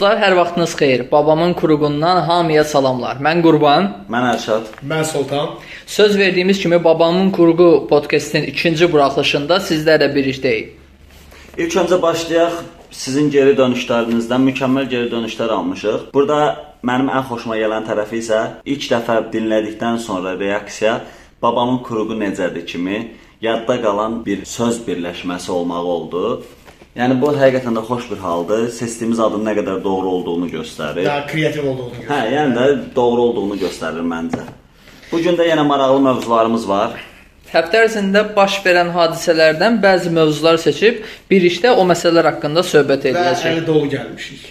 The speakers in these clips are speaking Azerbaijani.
Dostlar, hər vaxtınız xeyir. Babamın kuruğundan hamıya salamlar. Mən Qurban. Mən Ərşad. Mən Sultan. Söz verdiyimiz kimi Babamın Kuruğu podkastinin ikinci buraxılışında sizlərlə birlikdəyik. İlk öncə başlayaq sizin geri dönüşlərinizdən mükəmməl geri dönüşlər almışıq. Burada mənim ən xoşuma gələn tərəfi isə ilk dəfə dinlədikdən sonra reaksiya babamın kuruğu necədir kimi yadda qalan bir söz birləşməsi olmağı oldu. Yəni bu həqiqətən də xoş bir haldır. Seçdiyimiz adın nə qədər doğru olduğunu göstərir. Daha kreativ olduğunu Hə, göstərir. yəni də doğru olduğunu göstərir məncə. Bu gün də yenə maraqlı mövzularımız var. Həftə ərzində baş verən hadisələrdən bəzi mövzular seçib birlikdə o məsələlər haqqında söhbət Və edəcəyik. əli dolu gəlmişik.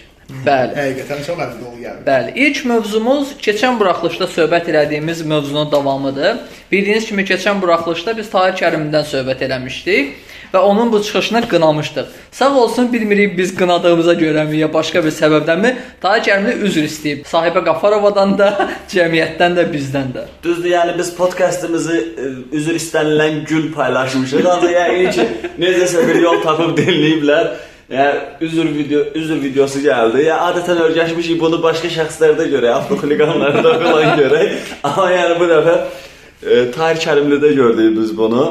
Bəli. Həqiqətən çox əli dolu gəlmişik. Bəli, ilk mövzumuz keçən buraxılışda söhbət elədiyimiz mövzunun davamıdır. Bildiyiniz kimi keçən buraxılışda biz Tahir Kərimdən söhbət eləmişdik və onun bu çıxışını qınamışdıq. Sağ olsun bilmirik biz qınadığımıza görəmi ya başqa bir səbəbdənmi Tahir Kərimdən üzr istəyib. Sahibə Qafarovadan da, cəmiyyətdən də, bizdən də. Düzdür, yəni biz podkastımızı ə, üzr istənilən gün paylaşmışıq. Ancaq yəqin ki, necəsə bir yol tapıb dinləyiblər. Yəni üzr video, üzr videosu gəldi. Yəni adətən öyrəşmişik bunu başqa şəxslərdə görək, avtoxuliqanlarda falan görək. Amma yəni bu dəfə ə, Tahir Kərimlidə gördük biz bunu.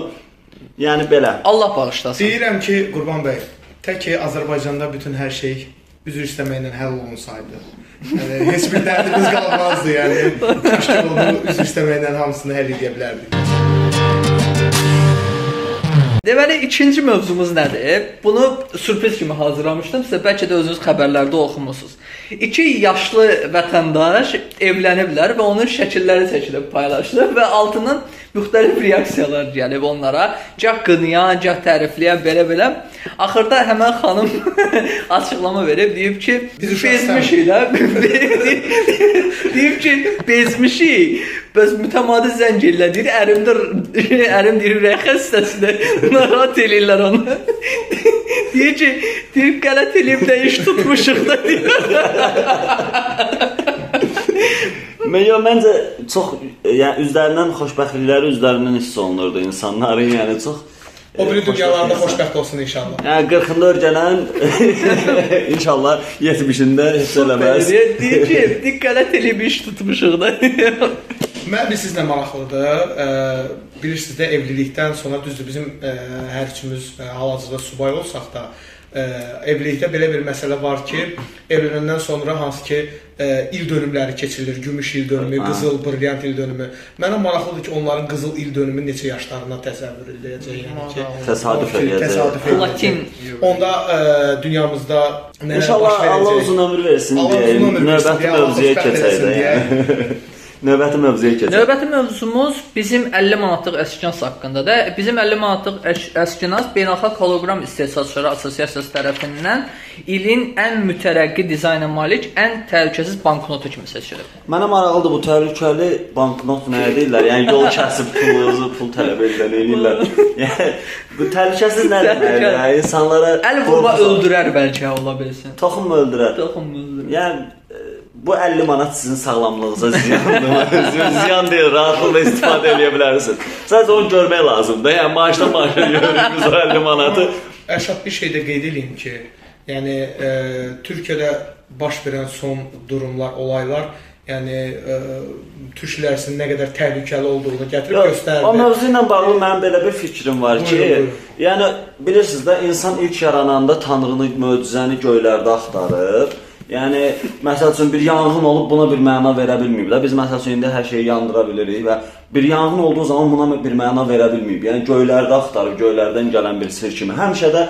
Yəni belə. Allah bağışlasın. Deyirəm ki, Qurban bəy, tək ki Azərbaycanda bütün hər şey üzr istəməklə həll olunsaydı. Yəni heç bir dərdimiz qalmazdı, yəni. Keşke onu üzr istəməklə hamısını həll edə bilərdik. Deməli ikinci mövzumuz nədir? Bunu sürpriz kimi hazırlamışdım. Sizə bəlkə də özünüz xəbərlərdə oxumusunuz. İki yaşlı vətəndaş evləniblər və onun şəkilləri çəkilib paylaşılıb və altından müxtəlif reaksiyalar gəlib onlara. Gah qınayan, gah tərifləyən belə-belə. Axırda həmin xanım açıqlama verib deyib ki, Biz bezmişik də. deyib ki, bezmişik. Bəs mütəmadi zəng ellər deyir, ərimdir, ərim deyir ürək xəstəsidir. Narahat eləyirlər onu. deyir ki, deyir qələt eləyib də iş tutmuşuq da deyir. Mən yo məncə çox yəni üzlərindən xoşbəxtlikləri üzlərindən hiss olunurdu insanların, yəni çox O biri e, dünyalarında xoşbəxt olsun inşallah. Yəni 40-ında örgənən inşallah 70-də heç eləməz. Deyir, ki, deyir qələt eləyib iş tutmuşuq da. Mən bir sizlə maraqlıdır. Ə, bilirsiniz də evlilikdən sonra düzdür bizim ə, hər üçümüz hal-hazırda subay olsaq da ə, evlilikdə belə bir məsələ var ki, evlənəndən sonra hansı ki ə, il dönümləri keçirilir, gümüş il dönümü, qızıl, brilyant il dönümü. Mənə maraqlıdır ki, onların qızıl il dönümü neçə yaşlarında təsəvvür ediləcək, yəni ki, Təsadüf eləyəcək. Lakin onda ə, dünyamızda nələr baş İnşallah verəcək? Allah uzun ömür versin Allah deyə uzun ömür versin növbəti deyə, Allah mövzuya keçək də. Növbəti mövzuya keçək. Növbəti mövzumuz bizim 50 manatlıq əskinas haqqındadır. Bizim 50 manatlıq əskinas Beynəlxalq Holoqram İstehsalçıları Assosiasiyası tərəfindən ilin ən mütərəqqi dizayna malik ən təhlükəsiz banknotu kimi seçilib. Mənə maraqlıdır bu təhlükəli banknot nə deyirlər? Yəni yol kəsib pulunuzu pul tələb edirlər, eləyirlər. Yəni bu təhlükəsiz nə deməkdir? Təhlükəli. Yəni insanlara Əl vurma öldürər bəlkə ola bilsin. Toxum mu öldürər? Toxum öldürər. Yəni e, bu 50 manat sizin sağlamlığınıza ziyandır. Ziyan deyil, rahatlıqla istifadə edə bilərsiniz. Sadəcə onu görmək lazımdır. Yəni maaşdan maaşa görürük o 50 manatı. Ərşad bir şey də qeyd edeyim ki, yəni e, Türkiyədə baş verən son durumlar, olaylar, yəni e, Türk ilərisinin nə qədər təhlükəli olduğunu gətirib Yox, göstərdi. o mövzu ilə bağlı mənim belə bir fikrim var ki, Buyurun, buyurun. yəni bilirsiniz də insan ilk yarananda tanrını, möcüzəni göylərdə axtarır. Yəni məsəl üçün bir yanğın olub buna bir məna verə bilməyib də. Biz məsəl üçün indi hər şeyi yandıra bilirik və bir yanğın olduğu zaman buna bir məna verə bilməyib. Yəni göylərdə axtarır, göylərdən gələn bir sir kimi. Həmişə də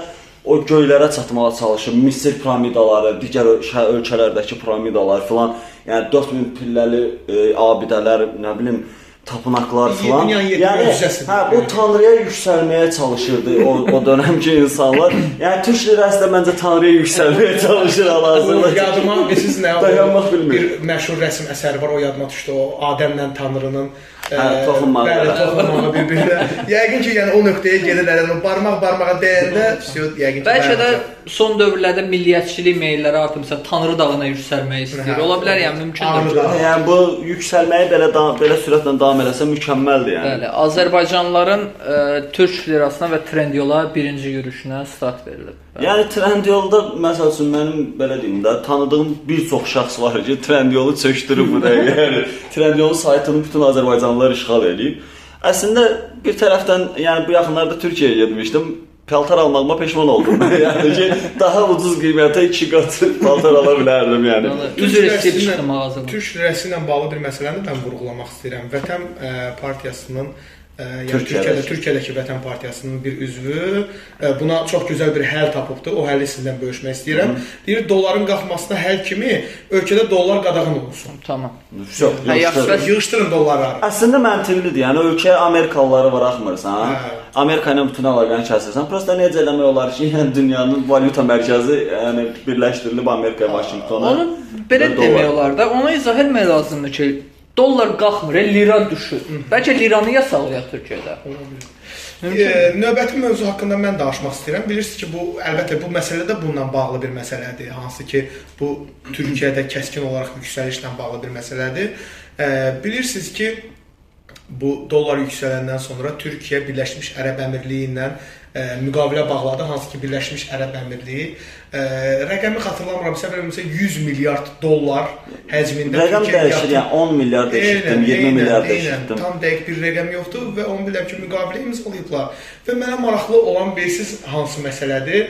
o göylərə çatmağa çalışır. Misir piramidaları, digər ölkələrdəki piramidalar filan, yəni 4000 pilləli e, abidələr, nə bilim, tapınaqlar filan. Yəni hə, bu tanrıya yüksəlməyə çalışırdı o, o dönəmki insanlar. Yəni türk lirəsi də məncə tanrıya yüksəlməyə çalışır hal-hazırda. Yadıma siz nə dayanmaq bilmir. Bir məşhur rəsm əsəri var, o yadıma düşdü. O Adəmlə tanrının Hə, e, toxunmağa. Bəli, toxunmağa bir-birinə. yəqin ki, yəni o nöqtəyə gedirlər. Yəni barmaq barmağa dəyəndə vəsiyo yəqin ki. Bəlkə də son dövrlərdə milliyətçilik meylləri artımsa Tanrı dağına yüksəlmək istəyir. Hə, Ola bilər, yəni mümkündür. Yəni bu yüksəlməyi belə belə sürətlə davam eləsə mükəmməldir yəni. Bəli, Azərbaycanlıların ə, Türk lirasına və Trendyol'a birinci yürüşünə start verilib. Yəni Trendyolda məsəl üçün mənim belə deyim də tanıdığım bir çox şəxs var ki, Trendyolu çökdürüb bu dəqiqə. Yəni Trendyolun saytını bütün Azərbaycanlılar işğal edib. Əslində bir tərəfdən yəni bu yaxınlarda Türkiyəyə getmişdim. Paltar almağıma peşman oldum. yəni ki, daha ucuz qiymətə 2 qat paltar ala bilərdim yəni. Üzr istəyib çıxdım mağazadan. Türk lirəsi ilə bağlı bir məsələni mən vurğulamaq istəyirəm. Vətən ə, partiyasının ə, yəni Türkiyədəki. Türkiyədə Türkiyədəki Vətən partiyasının bir üzvü ə, buna çox gözəl bir həll tapıbdı. O həlli sizinlə bölüşmək istəyirəm. Deyir dolların qalxmasına həll kimi ölkədə dollar qadağan olunsun. Tamam. Çox yaxşı. yaxşı. Yığışdırın dollarları. Əslində məntiqlidir. Yəni ölkəyə Amerikalıları buraxmırsan, Hə. Amerika ilə bütün əlaqəni kəsirsən. Prosta necə eləmək olar ki, yəni dünyanın valyuta mərkəzi, yəni birləşdirilib Amerika Vaşinqtona. Onu belə demək olar da, onu izah etmək lazımdır ki, dollar qalxmır, lira düşür. Bəlkə liranı yasaqlayaq Türkiyədə. E, növbəti mövzu haqqında mən danışmaq istəyirəm. Bilirsiniz ki, bu əlbəttə bu məsələ də bununla bağlı bir məsələdir. Hansı ki, bu Türkiyədə kəskin olaraq yüksəlişlə bağlı bir məsələdir. E, bilirsiniz ki, bu dollar yüksələndən sonra Türkiyə Birləşmiş Ərəb Əmirliyi ilə müqavilə bağladı, hansı ki Birləşmiş Ərəb Əmirliyi rəqəmi xatırlamıramsa, bilmirəmsə 100 milyard dollar həcmində Rəqəm dəyişir, yəni 10 milyard eşitdim, 20 milyard eşitdim. Tam dəqiq bir rəqəm yoxdur və onu bilirəm ki, müqavilə imzalayıblar. Və mənə maraqlı olan birisiz hansı məsələdir?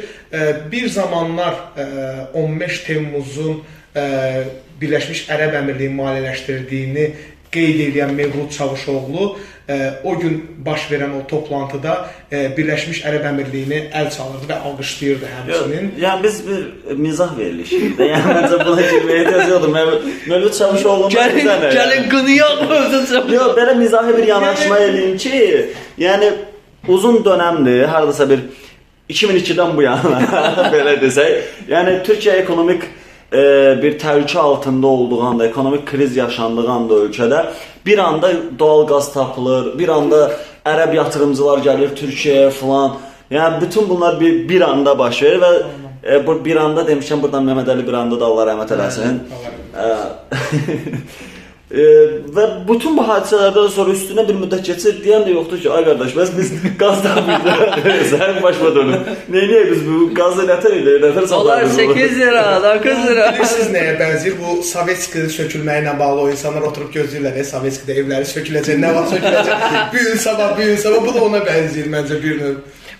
Bir zamanlar e, 15 Temmuzun Birləşmiş Ərəb Əmirliyi maliyyələşdirdiyini qeyd edən Mevlud Çavuşoğlu e, o gün baş verən o toplantıda e, Birləşmiş Ərəb Əmirliyini əl çalırdı və alqışlayırdı həmçinin. Yəni biz bir mizah verilişiyiz də. Yəni məncə buna girməyə ehtiyac yoxdur. Mövlüd Çavuşoğlu Gəlin, gəlin qınıyaq mövzusu. Yox, belə mizahi bir yanaşma eləyim ki, yəni uzun dönəmdir, hardasa bir 2002-dən bu yana belə desək, yəni Türkiyə ekonomik e, bir təhlükə altında olduğu anda, ekonomik kriz yaşandığı anda ölkədə bir anda doğal qaz tapılır, bir anda ərəb yatırımcılar gəlir Türkiyəyə falan. Yəni bütün bunlar bir bir anda baş verir və e, bu bir anda demişəm buradan Məhəmməd Əli bir anda da Allah rəhmət eləsin. E, və bütün bu hadisələrdən sonra üstünə bir müddət keçir deyən də yoxdur ki, ay qardaş, bəs biz qaz tapırıq. Sən başma dönüm. Neyniyək biz bu qazı nətər elə, nətər Dolar satarıq? 8 lira, 9 lira. Bilirsiniz nəyə bənzəyir? Bu Sovetskinin sökülməyi ilə bağlı o insanlar oturub gözləyirlər, e, Sovetskidə evləri söküləcək, nə vaxt söküləcək? bir gün sabah, bir gün sabah bu da ona bənzəyir məncə bir növ.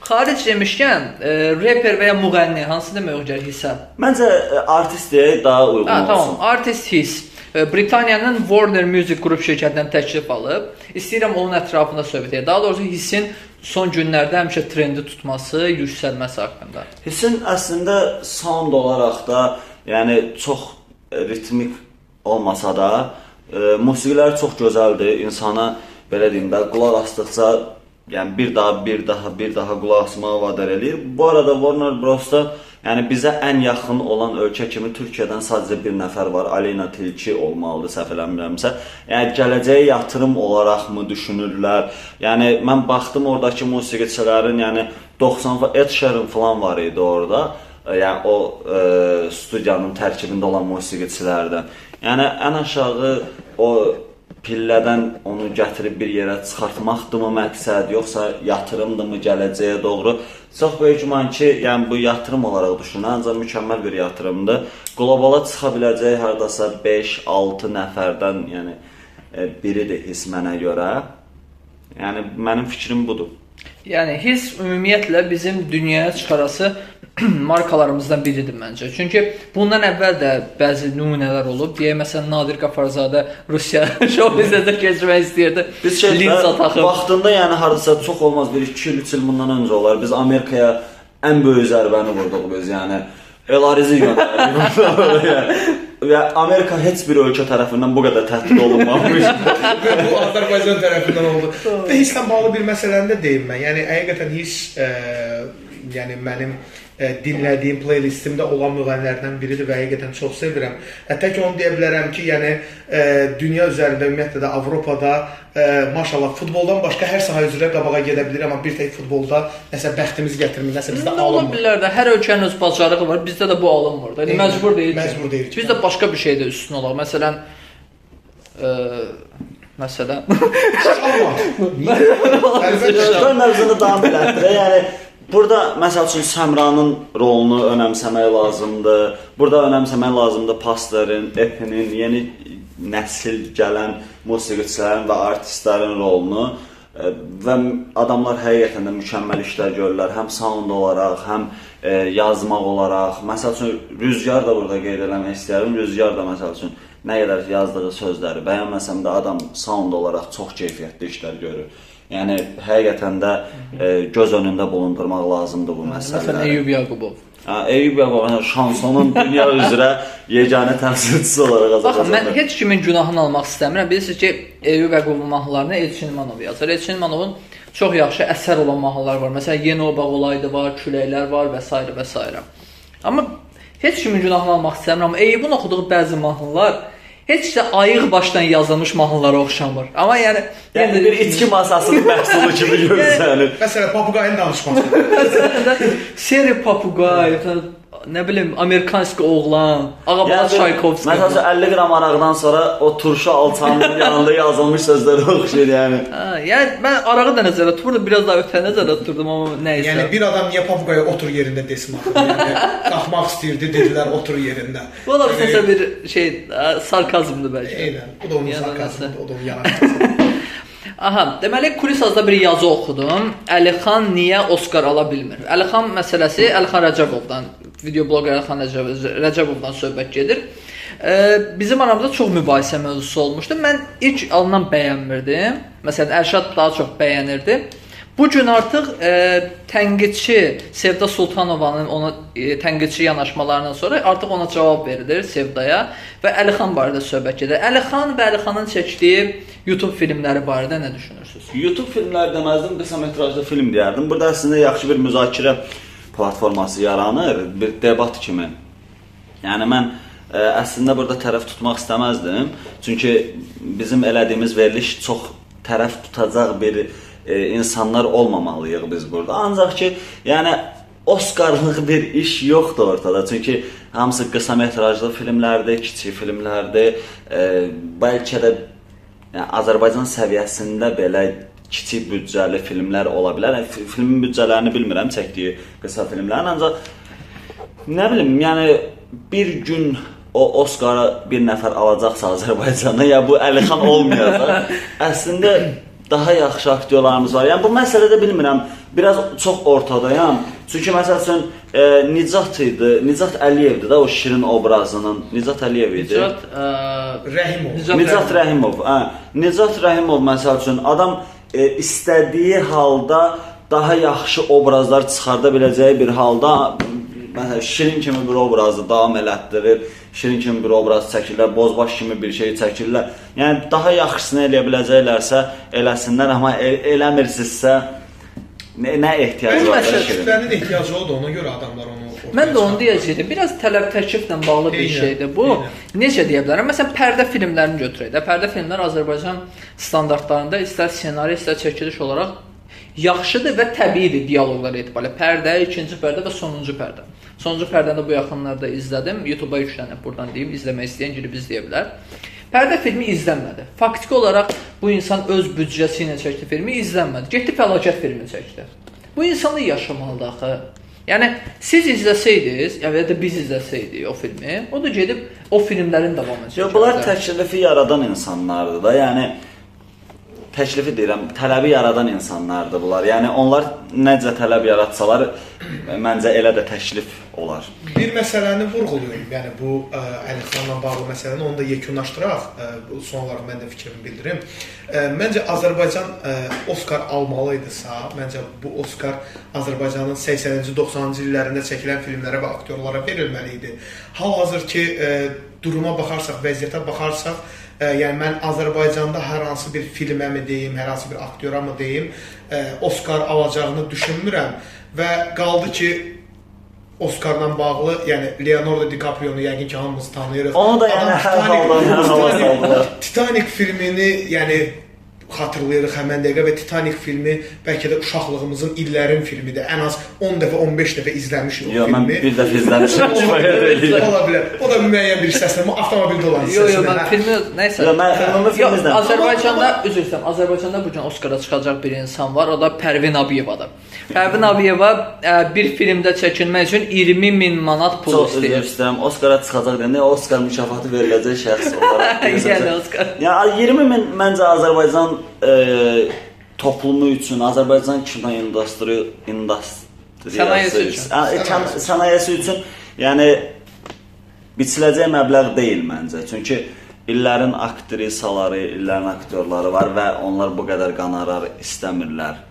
Xaric demişkən, e, reper və ya müğənni hansı demək olar hissə? Məncə e, artist deyə daha uyğun Ha, olsun. tamam. Artist His e, Britaniyanın Warner Music qrup şirkətindən təklif alıb. İstəyirəm onun ətrafında söhbət edək. Daha doğrusu Hissin son günlərdə həmişə trendi tutması, yüksəlməsi haqqında. Hissin əslində sound olaraq da, yəni çox ritmik olmasa da, e, musiqiləri çox gözəldir. İnsana belə deyim də, qulaq asdıqca yəni bir daha, bir daha, bir daha qulaq asmağa vadar eləyir. Bu arada Warner Bros-da yəni bizə ən yaxın olan ölkə kimi Türkiyədən sadəcə bir nəfər var, Aleyna Tilki olmalıdır səhv eləmirəmsə. Yəni gələcəyə yatırım olaraqmı düşünürlər? Yəni mən baxdım oradakı musiqiçilərin, yəni 90 fa- Ed Sheeran falan var idi orada. E, Yəni o e, studiyanın tərkibində olan musiqiçilərdən. Yəni ən aşağı o pillədən onu gətirib bir yerə çıxartmaqdımı məqsəd, yoxsa yatırımdımı gələcəyə doğru? Çox böyük güman ki, yəni bu yatırım olaraq düşünülür, ancaq mükəmməl bir yatırımdır. Qlobala çıxa biləcək hardasa 5-6 nəfərdən, yəni e, biridir his mənə görə. Yəni mənim fikrim budur. Yəni his ümumiyyətlə bizim dünyaya çıxarası markalarımızdan biridir məncə. Çünki bundan əvvəl də bəzi nümunələr olub. Deyək məsələn Nadir Qafarzadə Rusiya şou bizdə keçmək istəyirdi. Biz şey linza taxıb. vaxtında yəni hardasa çox olmaz bir 2 il 3 il bundan öncə olar. Biz Amerikaya ən böyük zərbəni vurduq biz, yəni Elarizi göndərdik. yəni. Və Amerika heç bir ölkə tərəfindən bu qədər təhdid olunmamış. Və bu Azərbaycan tərəfindən oldu. Və hisslə bağlı bir məsələni də deyim mən. Yəni həqiqətən hiss e, yəni mənim e, dinlədiyim playlistimdə olan müğənnilərdən biridir və həqiqətən çox sevirəm. Hətta ki onu deyə bilərəm ki, yəni e, dünya üzərində ümumiyyətlə də Avropada e, maşallah futboldan başqa hər sahə üzrə qabağa gedə bilir, amma bir tək futbolda nəsə bəxtimiz gətirmir, nəsə bizdə Nə ola alınmır. bilər də hər ölkənin öz bacarığı var. Bizdə də bu alınmır da. Yəni məcbur deyil. ki. Məcbur deyil ki. Biz də başqa bir şeydə üstün olaq. Məsələn ə, məsələn əlbəttə mövzunu davam elətdirə. Yəni burada məsəl üçün Səmranın rolunu önəmsəmək lazımdır. Burada önəmsəmək lazımdır Pasterin, Epinin, yeni nəsil gələn musiqiçilərin və artistlərin rolunu E, və adamlar həqiqətən də mükəmməl işlər görürlər, həm sound olaraq, həm e, yazmaq olaraq. Məsəl üçün Rüzgar da burada qeyd eləmək istəyirəm. Rüzgar da məsəl üçün nə qədər yazdığı sözləri bəyənməsəm də adam sound olaraq çox keyfiyyətli işlər görür. Yəni həqiqətən də e, göz önündə bulundurmaq lazımdır bu məsələləri. Məsələn Eyyub Yaqubov. Ha, Eyüp Yaqubov şansonun dünya üzrə yeganə təmsilçisi olaraq Baxın, mən Azərbaycanda. heç kimin günahını almaq istəmirəm. Bilirsiniz ki, Eyyub Yaqubovun mahnılarını Elçin İmanov yazır. Elçin İmanovun çox yaxşı əsər olan mahnılar var. Məsələn, Yeni Obaq olaydı var, Küləklər var və s. və s. Amma heç kimin günahını almaq istəmirəm. Amma Eyyubun oxuduğu bəzi mahnılar heç də ayıq başdan yazılmış mahnılara oxşamır. Amma yəni Yəni bir içki masasının məhsulu kimi görsənir. Məsələn, papuqayın danışması. Seri Papuqay, nə bilim, Amerikanski oğlan, Ağabala Yəni Çaykovski. Məsələn 50 qram araqdan sonra o turşu alçanın yanında yazılmış sözləri oxşayır yəni. Ha, yəni mən arağı da nəzərdə tuturdum, biraz daha ötə nəzərdə tuturdum amma nə isə. yəni bir adam niyə papuqaya otur yerində desin axı. Yəni qalxmaq istəyirdi, dedilər otur yerində. Bu da məsələn bir şey, ə, sarkazmdır bəlkə. Eynən. Bu da onun Yəni sarkazmıdır, o da onun yalanı. Aha, deməli Kulisazda bir yazı oxudum. Əlixan niyə Oskar ala bilmir? Əlixan məsələsi Əlixan Rəcəbovdan, video bloqer Əlixan Rəcəbov, Rəcəbovdan söhbət gedir. E, bizim aramızda çox mübahisə mövzusu olmuşdu. Mən ilk alınan bəyənmirdim. Məsələn, Ərşad daha çox bəyənirdi. Bu gün artıq e, tənqidçi Sevda Sultanovanın ona e, tənqidçi yanaşmalarından sonra artıq ona cavab verilir Sevdaya və Əlixan barədə söhbət gedir. Əlixan və Əlixanın çəkdiyi YouTube filmləri barədə nə düşünürsüz? YouTube filmləri deməzdim, qısa metrajlı film deyərdim. Burada əslində yaxşı bir müzakirə platforması yaranır, bir debat kimi. Yəni mən ə, əslində burada tərəf tutmaq istəməzdim. Çünki bizim elədiyimiz veriliş çox tərəf tutacaq bir ə, insanlar olmamalıyıq biz burada. Ancaq ki, yəni Oskarlıq bir iş yoxdur ortada. Çünki hamısı qısa metrajlı filmlərdir, kiçik filmlərdir. Ə, bəlkə də yəni Azərbaycan səviyyəsində belə kiçik büdcəli filmlər ola bilər. Fi- filmin büdcələrini bilmirəm, çəkdiyi qısa filmlərin, ancaq nə bilim, yəni bir gün o Oscara bir nəfər alacaqsa Azərbaycanda, ya bu Əlixan olmayacaq. Əslində daha yaxşı aktyorlarımız var. Yəni bu məsələdə bilmirəm, biraz çox ortadayam. Çünki məsəl üçün e, Nicat idi, Nicat Əliyevdir də o şirin obrazının. Nicat Əliyev idi. Nicat, ə, Rəhimov. Nicat Rəhimov, hə. Nicat Rəhimov məsəl üçün adam e, istədiyi halda daha yaxşı obrazlar çıxarda biləcəyi bir halda məsələn şirin kimi bir obrazı davam elətdirir. Şirin kimi bir obraz çəkirlər, bozbaş kimi bir şey çəkirlər. Yəni daha yaxşısını eləyə biləcəklərsə eləsinlər, amma el eləmirsinizsə nə, nə ehtiyac Bəzi var şirin? kütlənin ehtiyacı odur, ona görə adamlar onu Mən də onu deyəcəydim. Biraz tələb təkliflə bağlı bir Eynən, şeydir bu. eynən. Necə deyə bilərəm? Məsələn, pərdə filmlərini götürək də. Pərdə filmlər Azərbaycan standartlarında istər ssenari, istər çəkiliş olaraq yaxşıdır və təbiidir dialoqlar etibarilə. Pərdə, ikinci pərdə və sonuncu pərdə. Sonuncu pərdəni bu yaxınlarda izlədim. YouTube-a yüklənib, buradan deyim, izləmək istəyən girib izləyə bilər. Pərdə filmi izlənmədi. Faktiki olaraq bu insan öz büdcəsi ilə çəkdi filmi izlənmədi. Getdi fəlakət filmi çəkdi. Bu insanı yaşamalıdır axı. Yəni siz izləsəydiniz, ya da biz izləsəydik o filmi, o da gedib o filmlərin davamını Yox, bunlar təklifi yaradan insanlardır da. Yəni təklifi deyirəm, tələbi yaradan insanlardır bunlar. Yəni onlar necə tələb yaratsalar, məncə elə də təklif olar. Bir məsələni vurğulayım. Yəni bu Əlixanla bağlı məsələni onu da yekunlaşdıraq. Ə, son olaraq mən də fikrimi bildirim. Ə, məncə Azərbaycan ə, Oskar almalı idisə, məncə bu Oskar Azərbaycanın 80-ci, 90-cı illərində çəkilən filmlərə və aktyorlara verilməli idi. Hal-hazırki ə, duruma baxarsaq, vəziyyətə baxarsaq, yəni mən Azərbaycanda hər hansı bir filməmi deyim, hər hansı bir aktyora mı deyim, ə, Oskar alacağını düşünmürəm və qaldı ki Oskarla bağlı, yəni Leonardo DiCaprio-nu yəqin ki hamımız tanıyırıq. Onu da yəni Adam hər halda hər saldılar. Titanic filmini, yəni xatırlayırıq həmin dəqiqə və Titanic filmi bəlkə də uşaqlığımızın illərin filmidir. Ən az 10 dəfə, 15 dəfə izləmişik o Yox, mən filmi. bir dəfə izləmişəm. Ola bilər. O da müəyyən bir hissəsində, amma avtomobildə olan Yo yo hissəsində. mən filmi nəysə. Yox, mən ümumi film Yox, izləmişəm. Azərbaycanda üzr istəyirəm. Azərbaycanda bu gün Oskara çıxacaq bir insan var. O da Pərvin Abiyevadır. Pərvin Abiyeva ə, bir filmdə çəkilmək üçün 20 min manat pul Çox üzr istəyir. istəyirəm. Oskara çıxacaq deyəndə Oskar mükafatı veriləcək şəxs olaraq. Yəni Oskar. Yəni 20 min məncə Azərbaycan e, toplumu üçün, Azərbaycan kino industri industriyası Sənayesi üçün. Ə, kəm- sənayesi üçün yəni biçiləcək məbləğ deyil məncə. Çünki illərin aktrisaları, illərin aktyorları var və onlar bu qədər qonorar istəmirlər.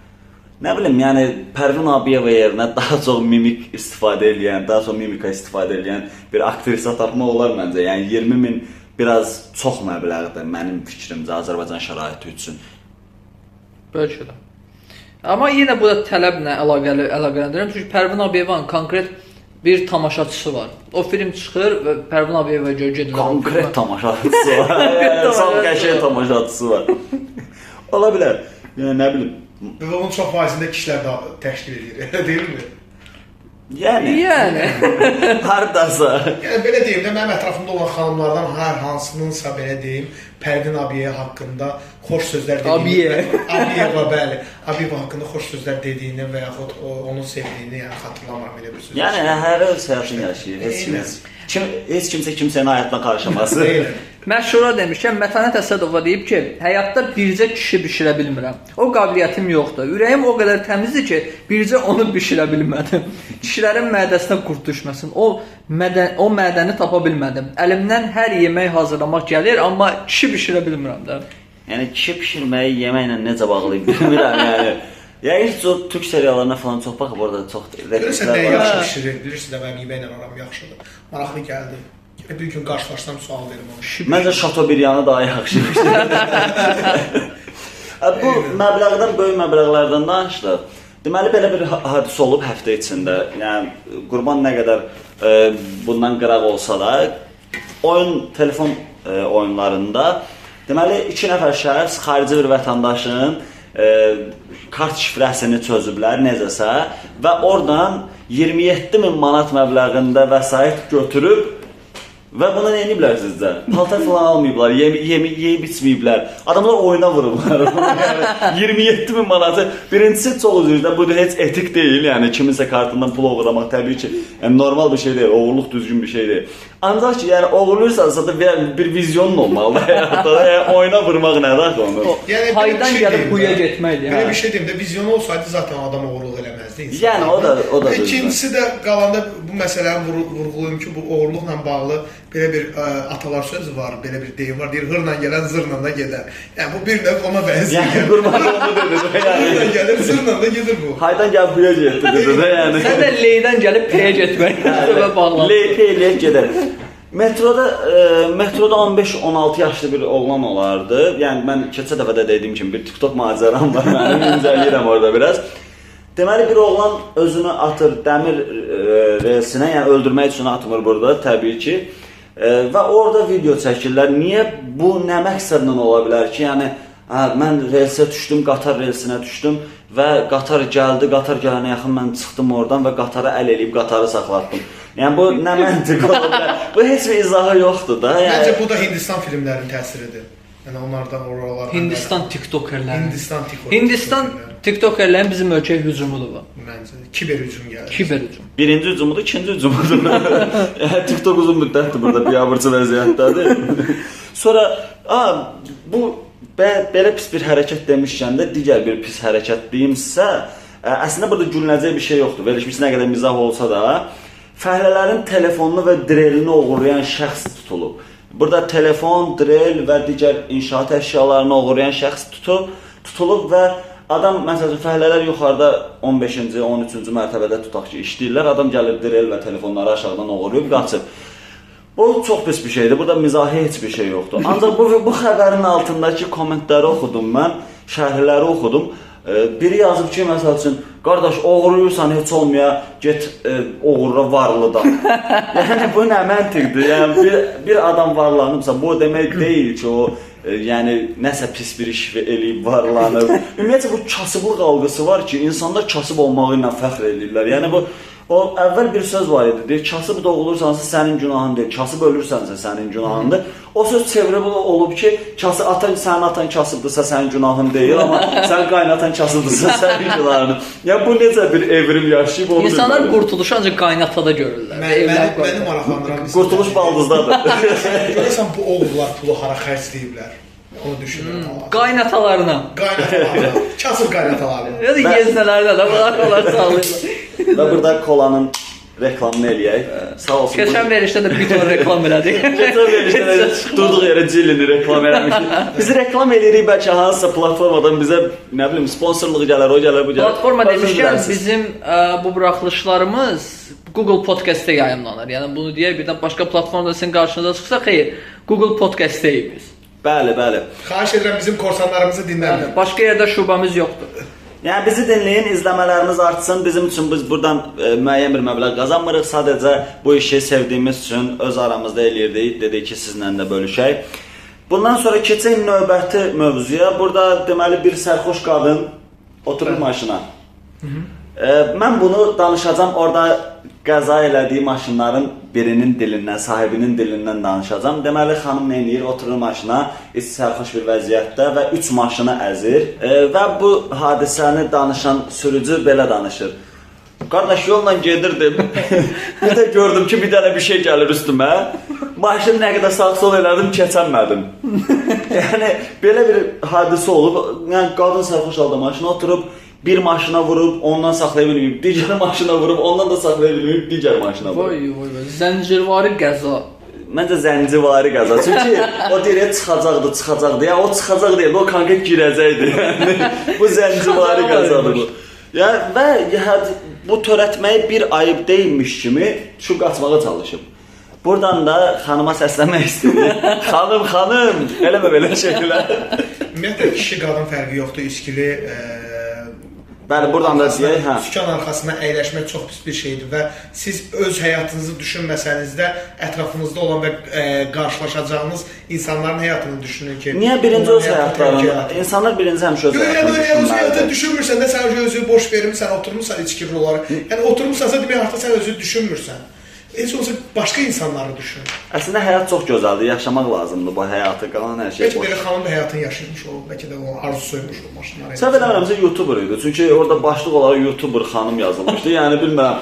Nə bilim, yəni Pərvin Abiyeva yerinə daha çox mimik istifadə edən, daha çox mimika istifadə edən bir aktrisa tapmaq olar məncə. Yəni 20 min biraz çox məbləğdir mənim fikrimcə Azərbaycan şəraiti üçün. Bəlkə də. Amma yenə bu da tələblə əlaqəli əlaqələndirirəm. Çünki Pərvin Abiyevanın konkret bir tamaşaçısı var. O film çıxır və Pərvin Abiyeva görə gedirlər. Konkret tamaşaçısı var. Yəni çox qəşəng tamaşaçısı var. Ola bilər. Yəni nə bilim. Və onun çox faizində kişilər də təşkil edir, elə deyilmi? Yəni Yəni hardasa Yəni belə deyim də mənim ətrafımda olan xanımlardan hər hansınınsa belə deyim, Pərvin Abiyə haqqında xoş sözlər Abiyə. Abiyeva bəli, Abiyeva haqqında xoş sözlər dediyini və yaxud o, onun sevdiyini yəni xatırlamıram belə bir söz. Yəni hər öz həyatını yaşayır. Heç kim kim heç kimsə kimsənin həyatına qarışması. deyil. Məşhura demişkən Mətanət Əsədova deyib ki, həyatda bircə kişi bişirə bilmirəm. O qabiliyyətim yoxdur. Ürəyim o qədər təmizdir ki, bircə onu bişirə bilmədim. Kişilərin mədəsinə qurd düşməsin. O mədən o mədəni tapa bilmədim. Əlimdən hər yemək hazırlamaq gəlir, amma kişi bişirə bilmirəm də. Yəni kişi bişirməyi yeməklə necə bağlayıb bilmirəm yəni. Ya heç o türk seriallarına falan çox baxıb orada çox Görürsən nə var. yaxşı bişirir, bilirsən də mənim yeməklə aram yaxşıdır. Maraqlı gəldi. Gələ bir gün qarşılaşsam sual verim ona. Məncə Şatobriyanı daha yaxşı. Ə, Bu məbləğdən böyük məbləğlərdən danışdıq. Deməli belə bir ha- hadisə olub həftə içində. Yəni Qurban nə qədər e, bundan qıraq olsa da oyun telefon e, oyunlarında deməli 2 nəfər şəxs xarici bir vətəndaşın e, kart şifrəsini çözüblər necəsə və oradan 27 min manat məbləğində vəsait götürüb Və bunu nə ediblər sizcə? Paltar falan almayıblar, yemi, yemi yeyib içməyiblər. Adamlar oyuna vurublar. yəni 27 min manatı. Birincisi çox üzrdə bu da heç etik deyil. Yəni kiminsə kartından pul oğurlamaq təbii ki, yəni normal bir şey deyil. Oğurluq düzgün bir şey deyil. Ancaq ki, yəni oğurlursansa da bir, bir vizyonun olmalıdır həyatda. Yəni oyuna vurmaq nədir axı onu? Yəni, bir şey gəlib quya getməkdir. Belə hə. bir şey deyim də, vizyonu olsaydı zaten adam oğurluq eləməzdi insan. Yəni, o da- o da. İkincisi də qalanda bu məsələni vur- vurğulayım ki, bu oğurluqla bağlı belə bir ə, atalar sözü var, belə bir deyim var. Deyir, hırla gələn zırla da gedər. Yəni bu bir növ ona bənzəyir. Yəni qurban onu dedi də Hırla yəni. gəlir, zırla da gedir bu. Haydan gəl buya getdi dedi də yəni. Sən də leydən gəlib P-yə getmək bağlan. LP eləyib gedər. Metroda e, metroda 15-16 yaşlı bir oğlan olardı. Yəni mən keçən dəfə də dediyim kimi bir TikTok macəram var mənim, incələyirəm orada biraz. Deməli bir oğlan özünü atır dəmir e, relsinə, yəni öldürmək üçün atmır burada təbii ki. E, və orada video çəkirlər. Niyə bu nə məqsədlə ola bilər ki? Yəni hə, mən relsə düşdüm, qatar relsinə düşdüm və qatar gəldi, qatar gələnə yaxın mən çıxdım oradan və qatara əl eləyib qatarı saxlatdım. Yəni bu nə məntiq ola bilər? Bu heç bir izahı yoxdur da. Yəni Məncə bu da Hindistan filmlərinin təsiridir. Yəni onlardan oralar. Hindistan TikTokerləri. Hindistan TikTok. Hindistan TikTokerlərin bizim ölkəyə hücumudur bu. məncə kiber hücum gəlir. Kiber hücum. Birinci hücumudur, ikinci hücumudur. yəni TikTok uzun müddətdir burada biabırçı vəziyyətdədir. Sonra a bu bə, belə pis bir hərəkət demişkən də digər bir pis hərəkət deyimsə, ə, əslində burada gülünəcək bir şey yoxdur. Verilmiş nə qədər mizah olsa da, fəhlələrin telefonunu və drelini oğurlayan şəxs tutulub. Burada telefon, drel və digər inşaat əşyalarını oğurlayan şəxs tutub, tutulub və adam məsələn fəhlələr yuxarıda 15-ci, 13-cü mərtəbədə tutaq ki, işləyirlər. Adam gəlir drel və telefonları aşağıdan oğurlayıb qaçıb. Bu çox pis bir şeydir. Burada mizahi heç bir şey yoxdur. Ancaq bu bu xəbərin altındakı kommentləri oxudum mən, şərhləri oxudum. Biri yazıb ki, məsəl üçün, qardaş oğurluyursan heç olmaya get e, oğurla varlıdan. yəni bu nə məntiqdir? Yəni bir bir adam varlanıbsa bu demək deyil ki, o e, yəni nəsə pis bir iş eləyib varlanır. Ümumiyyətlə bu kasıblıq algısı var ki, insanlar kasıb olmağı ilə fəxr edirlər. Yəni bu o əvvəl bir söz var idi. Deyir, kasıb doğulursansa sənin günahın deyil, kasıb ölürsənsə sənin günahındır. O söz çevrib olub ki, kasıb atan sənin atan kasıbdırsa sənin günahın deyil, amma sən qaynatan kasıbdırsa sənin günahın. Yəni bu necə bir evrim yaşayıb onu İnsanlar bilmirəm. qurtuluşu ancaq qaynatada görürlər. Məni, məni qaynatada. maraqlandıran Qurtuluş baldızdadır. Görəsən bu oğullar pulu hara xərcləyiblər? Onu düşünürəm. Hmm. Qaynatalarına. Qaynatalarına, kasıb qaynatalarına. Ya da yeznələrdə də bunlar onlar sağlayırlar. Və burada kolanın reklamını eləyək. Sağ olsun. Keçən verişdə də bir ton reklam elədik. Keçən verişdə də durduq yerə cillini reklam eləmişik. Biz reklam eləyirik bəlkə hansısa platformadan bizə nə bilim sponsorluq gələr, o gələr, bu gələr. Platforma demişkən bizim ə, bu buraxılışlarımız Google Podcast-da yayımlanır. Yəni bunu deyək birdən başqa platformada sizin qarşınıza çıxsa, xeyr, Google Podcast-dəyik biz. Bəli, bəli. Xahiş edirəm bizim korsanlarımızı dinləyin. Başqa yerdə şubamiz yoxdur. Yəni bizi dinləyin, izləmələrimiz artsın. Bizim üçün biz burdan e, müəyyən bir məbləğ qazanmırıq. Sadəcə bu işi sevdiyimiz üçün öz aramızda eləyirdik. Dedik ki, sizlə də bölüşək. Bundan sonra keçək növbəti mövzuya. Burada deməli bir sərxoş qadın oturur maşına. E, mən bunu danışacağam. Orada qəza elədiyi maşınların birinin dilindən, sahibinin dilindən danışacağam. Deməli xanım nə edir? Oturur maşına, iç sərxoş bir vəziyyətdə və 3 maşını əzir və bu hadisəni danışan sürücü belə danışır. Qardaş yolla gedirdim. bir də gördüm ki, bir dənə bir şey gəlir üstümə. Maşını nə qədər sağ-sol elədim, keçənmədim. yəni belə bir hadisə olub. Yəni qadın sərxoş halda maşına oturub bir maşına vurub, ondan saxlaya bilməyib, digər maşına vurub, ondan da saxlaya bilməyib, digər maşına vurub. Vay vay vay. Zəncirvari qəza. Məncə zəncivari qaza. Çünki o deyir çıxacaqdı, çıxacaqdı. Ya o çıxacaq deyil, o konkret girəcəkdi. Yəni bu zəncivari qazadır bu. Ya və ya, bu törətməyi bir ayıb deyilmiş kimi şu qaçmağa çalışıb. Buradan da xanıma səslənmək istəyirəm. xanım, xanım, eləmə belə şeylər. Ümumiyyətlə kişi qadın fərqi yoxdur. İçkili e, Bəli, buradan da deyək, hə. Sükan arxasına əyləşmək çox pis bir şeydir və siz öz həyatınızı düşünməsəniz də ətrafınızda olan və e, qarşılaşacağınız insanların həyatını düşünün ki, Niyə birinci öz həyatlarını, insanlar birinci həmişə öz yəni həyatlarını öz həyatını düşünmürsən də sən özü boş vermisən, oturmusan içki olaraq. Yəni oturmusansa demək artıq sən özü düşünmürsən. Heç olsa başqa insanları düşün. Əslində həyat çox gözəldir, yaşamaq lazımdır bu həyatı, qalan hər şey boş. belə xanım da həyatını yaşaymış o, bəlkə də o arzusuymuş o maşınları. Səhv eləmirəmsə YouTuber idi. Çünki orada başlıq olaraq YouTuber xanım yazılmışdı. Yəni bilmirəm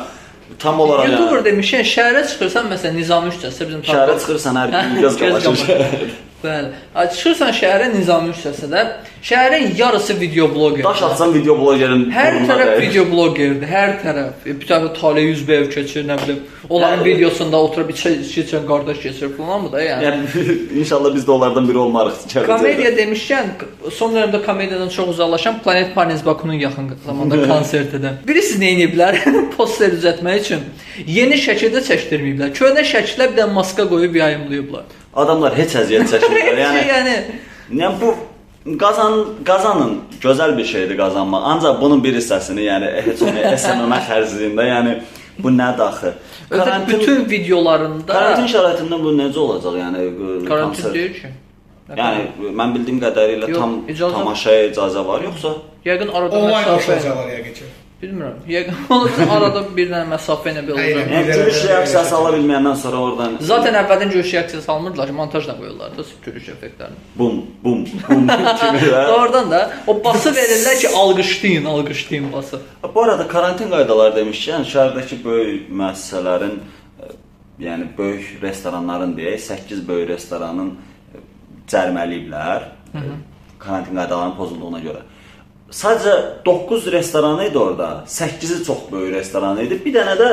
tam olaraq YouTuber yəni, demişkən şəhərə çıxırsan məsələn Nizami küçəsində bizim şəhərə çıxırsan hər gün göz qabaşır. Bəli. Çıxırsan şəhərə Nizami küçəsində, şəhərin yarısı video bloqer. Daş atsan video blogerin Hər tərəf dəyir. video bloqerdir, hər tərəf. E, Bir tərəf Tale 100 ev keçir, nə bilim. Onların Hə. videosunda oturub içə içən qardaş keçir falan mı da yəni. Yəni inşallah biz də onlardan biri olmarıq. Komediya demişkən, son dövrdə komediyadan çox uzaqlaşan Planet Parnis Bakunun yaxın zamanda konsertidir. Bilirsiniz nə ediblər? Poster düzəltmək üçün yeni şəkildə çəkdirməyiblər. Köhnə şəklə bir də maska qoyub yayımlayıblar. Adamlar heç əziyyət çəkmirlər. Yəni yəni Yəni bu qazan qazanın gözəl bir şeydir qazanmaq. Ancaq bunun bir hissəsini, yəni heç nə SMM xərcliyində, yəni bu nədir axı? Ötən bütün videolarında karantin şəraitində bu necə olacaq? Yəni karantin deyil ki. Yəni mən bildiyim qədərilə Yox, tam icazə- tamaşaya icazə var yoxsa? Yəqin arada Onlayn məsafə qoşulacaqlar yəqin ki. Bilmirəm. Yəqin olacaq arada bir dənə məsafə ilə belə olacaq. Yəni gülüş reaksiyası ala bilməyəndən sonra oradan Zaten əvvəldən görüş reaksiyası almırdılar ki, montajla qoyurlar da görüş effektlərini. bum bum bum kimi. Oradan da o bası verirlər ki, alqışlayın, alqışlayın bası. Bu arada karantin qaydaları demişkən, şəhərdəki böyük müəssisələrin e, yəni böyük restoranların deyək, 8 böyük restoranın e, cəriməliyiblər. e, Karantin qaydalarının pozulduğuna görə. Sadəcə 9 restoran idi orada. 8-i çox böyük restoran idi. Bir dənə də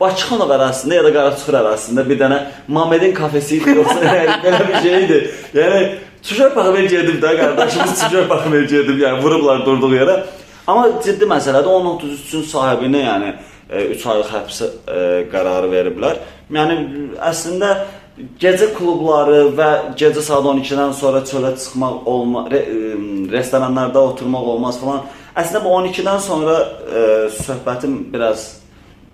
Bakıxanov ərazisində ya da Qaraçuxur ərazisində bir dənə Mamedin kafesi idi yoxsa yəni belə bir şey idi. Yəni çuşa baxıb gedim də qardaşımız çuşa baxıb gedim. Yəni vurublar durduğu yerə. Amma ciddi məsələdir. 10-33-ün sahibinə yəni 3 aylıq həbs e, qərarı veriblər. Yəni əslində gecə klubları və gecə saat 12-dən sonra çölə çıxmaq olma, re, e, restoranlarda oturmaq olmaz falan. Əslində bu 12-dən sonra e, söhbətin biraz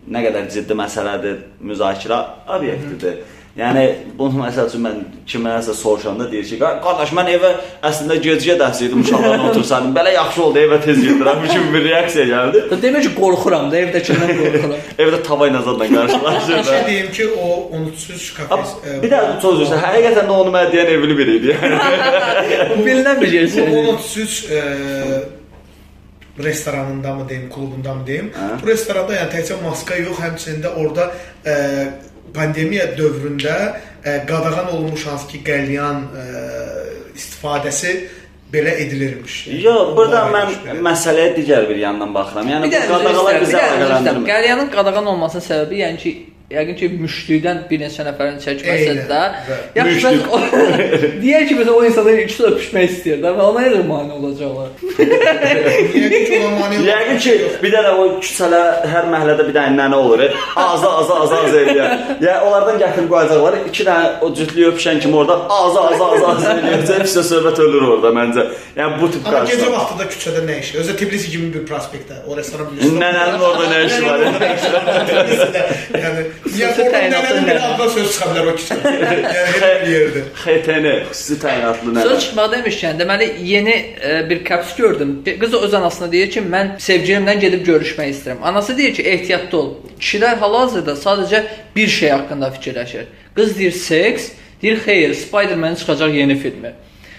nə qədər ciddi məsələdir, müzakirə obyektidir. Yəni bunu məsəl üçün mən kiməsə soruşanda deyir ki, qardaş mən evə əslində gecə dərsəydim uşaqlarla otursaydım, belə yaxşı oldu evə tez gedirəm kimi bir reaksiya gəldi. Demək ki, qorxuram da, evdəkindən qorxuram. Evdə tava ilə zadla Bir qarşılaşırdım. şey deyim ki, o unutsuz kafes. e, Bir də söz deyirsən, həqiqətən də onu mənə deyən evli biri idi. Yəni. Bu bilinən bir. Bu unutsuz e, restoranında mı deyim, klubunda mı deyim. Hə. Bu restoranda yəni təkcə maska yox, həmçinin də orada e, pandemiya dövründə e, qadağan olunmuş hansı ki, qəlyan e, istifadəsi belə edilirmiş. Yox, burada mən belə. məsələyə digər bir yandan baxıram. Yəni bu qadağalar bizə əlaqələndirmir. Qəlyanın qadağan olmasının səbəbi yəni ki, yəqin ki, müşlükdən bir neçə nəfərin çəkməsi Eynən, də. Yaxşı, bəs o deyək ki, məsələn o insanlar ikisi öpüşmək istəyir də və ona elə mane olacaqlar. Yəqin ki, ona mane olan Yəqin bir bir dənə o küçələ hər məhəllədə bir dənə nənə olur. Ağza ağza ağza ağza eləyər. Ya onlardan gətirib qoyacaqlar. 2 dənə o cütlüyü öpüşən kimi orada ağza ağza ağza ağza eləyəcək. Pis söhbət ölür orada məncə. Yəni bu tip Amma gecə qarşı. vaxtı da küçədə nə işi? Özü Tbilisi kimi bir prospektdə, o restoran bilirsən. Nənənin orada nə işi var? yəni, yəni Xüsusi oradan təyinatlı nənənin nənə. adına söz çıxa bilər o küçədə. Yəni elə bir yerdir. XTN xüsusi təyinatlı Söz nənə. çıxmaq demişkən, deməli yeni e, bir kaps gördüm. Qız öz anasına deyir ki, mən sevgilimlə gedib görüşmək istəyirəm. Anası deyir ki, ehtiyatlı ol. Kişilər hal-hazırda sadəcə bir şey haqqında fikirləşir. Qız deyir seks, deyir xeyr, Spider-Man çıxacaq yeni filmi.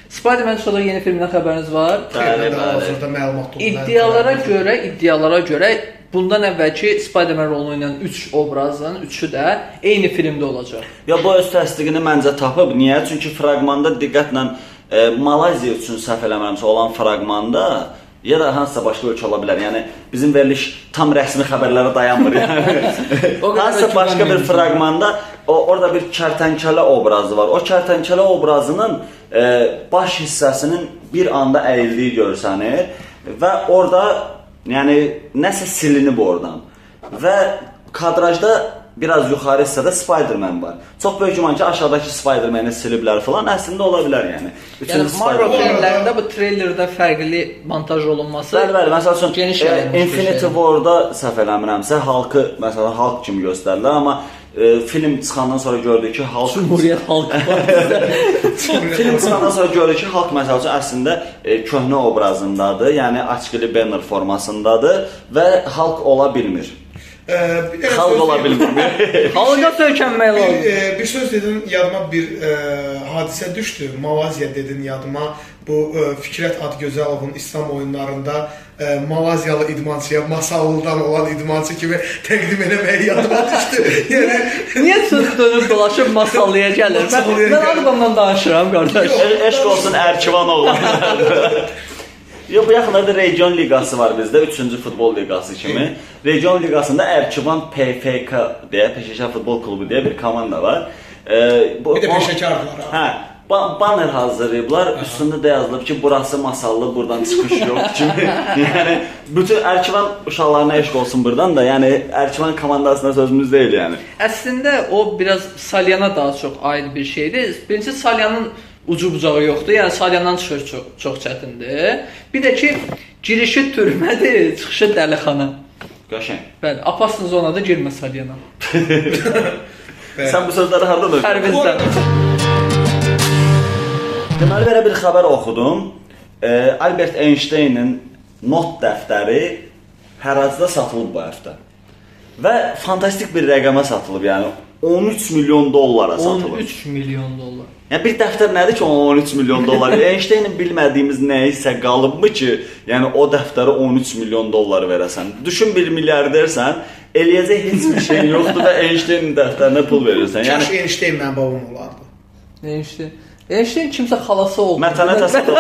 Spider-Man çıxacaq yeni filmindən xəbəriniz var? Bəli, bəli. hazırda məlumat oldu. İddialara görə, iddialara görə bundan əvvəlki Spider-Man rolunu oynayan 3 obrazın üçü də eyni filmdə olacaq. Ya bu öz təsdiqini məncə tapıb. Niyə? Çünki fraqmanda diqqətlə e, Malayziya üçün səhv eləmirəmsə olan fraqmanda ya da hansısa başqa ölkə ola bilər. Yəni bizim veriliş tam rəsmi xəbərlərə dayanmır. Yəni. Hansısa başqa bir fraqmanda o orada bir kərtənkələ obrazı var. O kərtənkələ obrazının e, baş hissəsinin bir anda əyildiyi görsənir və orada yəni nəsə silinib oradan. Və kadrajda biraz yuxarı hissədə Spider-Man var. Çox böyük güman ki, aşağıdakı Spider-Man-i siliblər falan. Əslində ola bilər yəni. Yəni Marvel filmlərində bu treylerdə fərqli montaj olunması Bəli, bəli. Məsəl üçün Geniş e, Infinity şeydir. War-da səhv eləmirəmsə, halkı məsələn halk kimi göstərdilər, amma e, film çıxandan sonra gördük ki, halk Cumhuriyyət xalqı var. Film çıxandan sonra görürük ki, halk məsəl üçün əslində e, köhnə obrazındadır, yəni açqılı banner formasındadır və halk ola bilmir. Bir dənə Xalq ola bilmir. Xalqa sökənmək Bir, lazım. e, bir söz dedin yadıma bir e, hadisə düşdü. Malayziya dedin yadıma. Bu e, Fikrət Adgözəlovun İslam oyunlarında e, Malazyalı idmançıya Masallıdan olan idmançı kimi təqdim eləməyi yadıma düşdü. Yəni Niyə söz dönüb dolaşıb masallıya gəlir? Mən, mən adamdan danışıram qardaş. E- Eşq olsun Ərkivan oğlu. Yox, bu yaxınlarda region liqası var bizdə, 3-cü futbol liqası kimi. Region liqasında Ərkivan PFK deyə Peşəkar Futbol Klubu deyə bir komanda var. E, bu bir də o- peşəkardılar. ha. Hə, ba banner hazırlayıblar. Üstündə də yazılıb ki, burası masallı, buradan çıxış yox kimi. yəni bütün Ərkivan uşaqlarına eşq olsun burdan da. Yəni Ərkivan komandasına sözümüz deyil yəni. Əslində o biraz Salyana daha çox aid bir şeydir. Birincisi Salyanın ucu bucağı yoxdur. Yəni Salyandan çıxış çox çox çətindir. Bir də ki, girişi türmədir, çıxışı dəlixana. Qəşəng. Bəli, apasın zonada girmə. Bəli. Sən bu sözləri hardan öyrəndin? Pərvizdən. Deməli belə bir xəbər oxudum. E, Albert Einstein'in not dəftəri həracda satılıb bu həftə. Və fantastik bir rəqəmə satılıb, yəni 13 milyon dollara satılıb. 13 milyon dollar. Yəni bir dəftər nədir ki, ona 13 milyon dollar? Einsteinin bilmədiyimiz nə isə qalıbmı ki, yəni o dəftərə 13 milyon dollar verəsən. Düşün bir milyardersən, eləyəcək heç bir şeyin yoxdur və Einsteinin dəftərinə pul verirsən. Kaş Yəni Einstein mənim babam olardı. Einstein. Einstein kimsə xalası oldu. Mətənə təsadüf.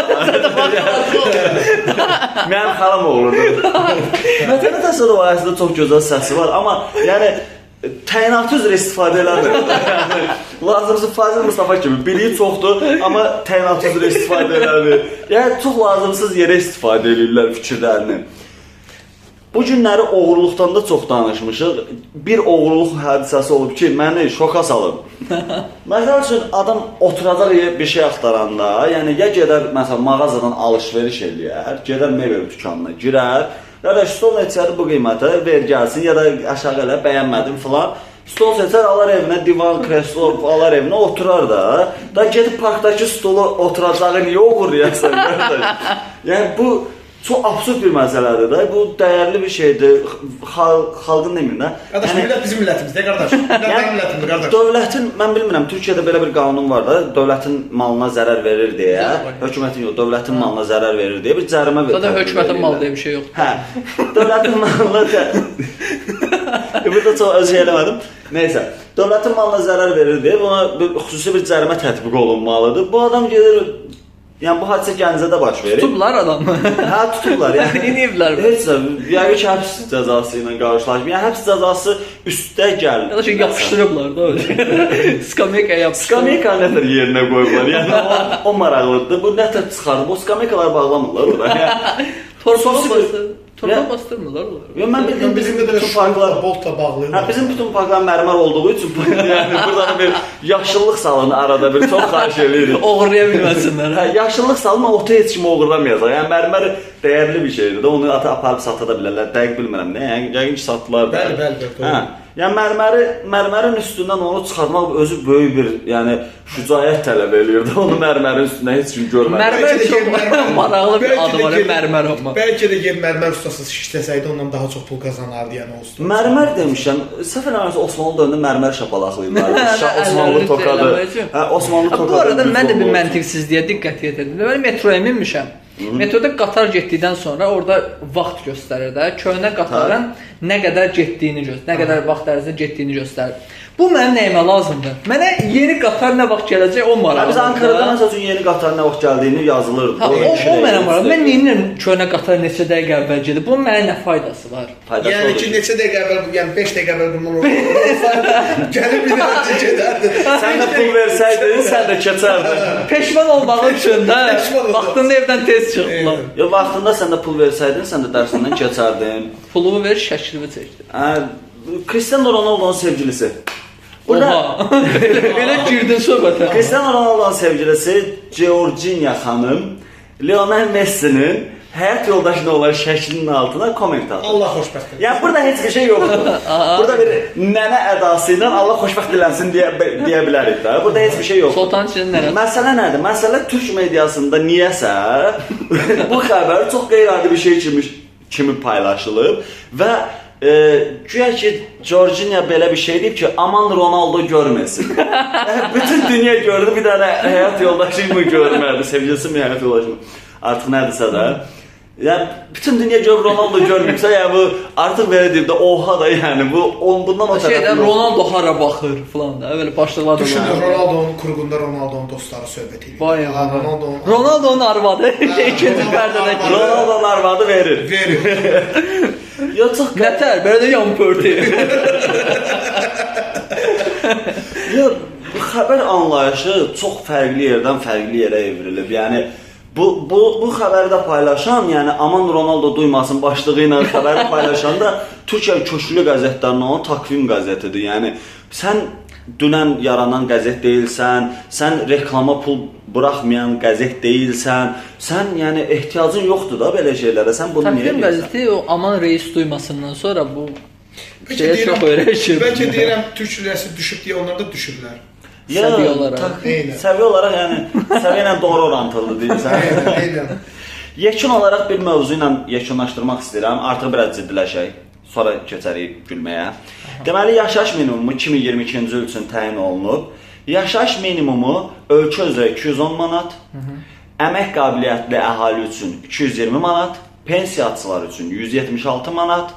Mənim xalam olurdu. Mətənə təsadüf əslində çox gözəl səsi var, amma yəni təyinatı üzrə istifadə eləmir. yəni lazımsız Fazil Mustafa kimi biliyi çoxdur, amma təyinatı üzrə istifadə eləmir. Yəni çox lazımsız yerə istifadə edirlər fikirlərini. Bu günləri oğurluqdan da çox danışmışıq. Bir oğurluq hadisəsi olub ki, məni şoka salıb. Məsəl üçün adam oturacaq bir şey axtaranda, yəni ya gedər məsələn mağazadan alış-veriş eləyər, gedər mebel dükanına girər, qardaş stol neçədir bu qiymətə, ver gəlsin ya da aşağı elə bəyənmədim filan. Stol seçər, alar evinə divan, kreslo alar evinə oturar da. Da gedib parkdakı stolu oturacağı niyə oğurlayasan qardaş? yəni bu çox absurd bir məsələdir də. Bu dəyərli bir şeydir. Xalq xalqın demin də. Qardaş, millət bizim millətimizdir, qardaş. Millət mənim millətimdir, qardaş. Dövlətin, mən bilmirəm, Türkiyədə belə bir qanun var da, dövlətin malına zərər verir deyə, hökumətin yox, dövlətin malına zərər verir deyə bir cərimə verir. Zaten hökumətin malı diye bir şey yoxdur. Hə. Dövlətin malına Burada çox öz eləmədim. Nəysə, dövlətin malına zərər verir deyə buna bir xüsusi bir cərimə tətbiq olunmalıdır. Bu adam gedir Yəni bu hadisə Gəncədə baş verir. Tutublar adamı. Hə, tutublar. Yəni İnəyiblər. Heç də yəqin ki, həbs cəzası ilə qarşılaşmır. Yəni həbs cəzası üstə gəl. Ya da şey yapışdırıblar da öyle. Skamyaka yapışdırıblar. Skamyaka nədir yerinə qoyublar? Yəni o, o maraqlıdır. Bu nətər çıxardı? Bu skamyakalar bağlamırlar ora. Yəni, bastır. Ya- Torpaq bastırmırlar onlar. Yo, mən bildim Bizim bütün parklar boltla bağlayırlar. Hə, bizim bütün parklar mərmər olduğu üçün yəni burada bir yaşıllıq salın arada bir çox xahiş eləyirik. Oğurlaya bilməsinlər. Hə, yaşıllıq salın otu heç kim oğurlamayacaq. Yəni mərmər dəyərli bir şeydir də. Onu ata aparıb sata da bilərlər. Dəqiq bilmirəm nə. Yəni yəqin ki satdılar. Bəli, bəli, bəli. Hə. Yəni mərməri mərmərin üstündən onu çıxartmaq özü böyük bir, yəni şücaət tələb eləyirdi. Onu mərmərin üstündən heç kim görmədi. Mərmər də çox maraqlı bir adı də var, mərmər olmaq. Bəlkə də gel mərmər ustası işləsəydi ondan daha çox pul qazanardı yəni o usta. Mərmər demişəm. Səhv eləmirəmsə Osmanlı dövründə mərmər şapalaqlayırlar. Şah Osmanlı tokadı. Hə, Osmanlı tokadı. Bu arada mən də bir məntiqsizliyə diqqət yetirdim. Deməli metroya minmişəm. Metroda qatar getdikdən sonra orada vaxt göstərir də. Köhnə qatarın nə qədər getdiyini göstərir, nə qədər vaxt ərzində getdiyini göstərir. Bu mənim nəyimə lazımdır? Mənə yeni qatar nə vaxt gələcək o Hə, maraqlıdır. biz Ankarada məsəl üçün yeni qatar nə vaxt gəldiyini yazılırdı. Ha, o, iki o mənə maraq. Mən neynirəm köhnə qatar neçə dəqiqə əvvəl gedib? Bunun mənə nə faydası var? Faydası Yəni ki, neçə dəqiqə əvvəl, yəni 5 dəqiqə əvvəl bundan olsaydı, gəlib bir dənə gedərdi. sən də pul versəydin, sən də keçərdin. Peşman olmaq üçün də vaxtında evdən tez çıxdılar. Ya vaxtında sən də pul versəydin, sən də dərsindən keçərdin. Pulumu ver, şəklimi çəkdi. Hə, Cristiano Ronaldo'nun sevgilisi. Burada Oha. belə, belə girdin söhbətə. Cristiano Ronaldo'nun sevgilisi Georgina xanım Lionel Messi'nin həyat yoldaşına olan şəklinin altına komment atdı. Allah xoşbəxt etsin. Ya burada heç bir şey yoxdur. burada bir nənə ədası ilə Allah xoşbəxt dilənsin deyə deyə bilərik də. Burada heç bir şey yoxdur. Sultan senin nələr? Məsələ nədir? Məsələ türk mediasında niyəsə bu xəbər çox qeyri-adi bir şey kimi kimi paylaşılıb və e, güya ki Georgina belə bir şey deyib ki, aman Ronaldo görməsin. yəni, bütün dünya gördü, bir dənə həyat yoldaşı mı görmədi, sevgilisi mi həyat yoldaşı mı? Artıq nədirsə də. Yəni bütün dünya gör Ronaldo görmürsə, yəni bu artıq belə deyib də oha da yəni bu on bundan o tərəf. Şeydə yox. Ronaldo hara baxır falan da. Belə başlıqlar da Düşün. Ronaldo'nun qruqunda Ronaldo'nun dostları söhbət edir. Vay Allah. Ronaldo'nun arvadı ikinci pərdədə. Ronaldo'nun arvadı verir. verir. Ya çox Nətər, belə də yan pörtü. Ya bu xəbər anlayışı çox fərqli yerdən fərqli yerə evrilib. Yəni bu bu bu xəbəri də paylaşan, yəni aman Ronaldo duymasın başlığı ilə xəbəri paylaşan da Türkiyə köşkülü qəzetlərindən olan Takvim qəzetidir. Yəni sən dünən yaranan qəzet deyilsən, sən reklama pul buraxmayan qəzet deyilsən. Sən yəni ehtiyacın yoxdur da belə şeylərə. Sən bunu niyə Takvim qəzeti o aman reis duymasından sonra bu Bəlkə şeyə çox öyrəşir. Bəlkə deyirəm türk lirəsi düşüb deyə onlar da düşüblər. Ya, Səviyyə olaraq. Səviyyə olaraq yəni səviyyə ilə doğru orantılı deyirsən. Eynən. Yekun olaraq bir mövzu ilə yekunlaşdırmaq istəyirəm. Artıq biraz ciddiləşək. Sonra keçərik gülməyə. Deməli, yaşayış minimumu 2022-ci il üçün təyin olunub. Yaşayış minimumu ölkə üzrə 210 manat, əmək qabiliyyətli əhali üçün 220 manat, pensiyaçılar üçün 176 manat,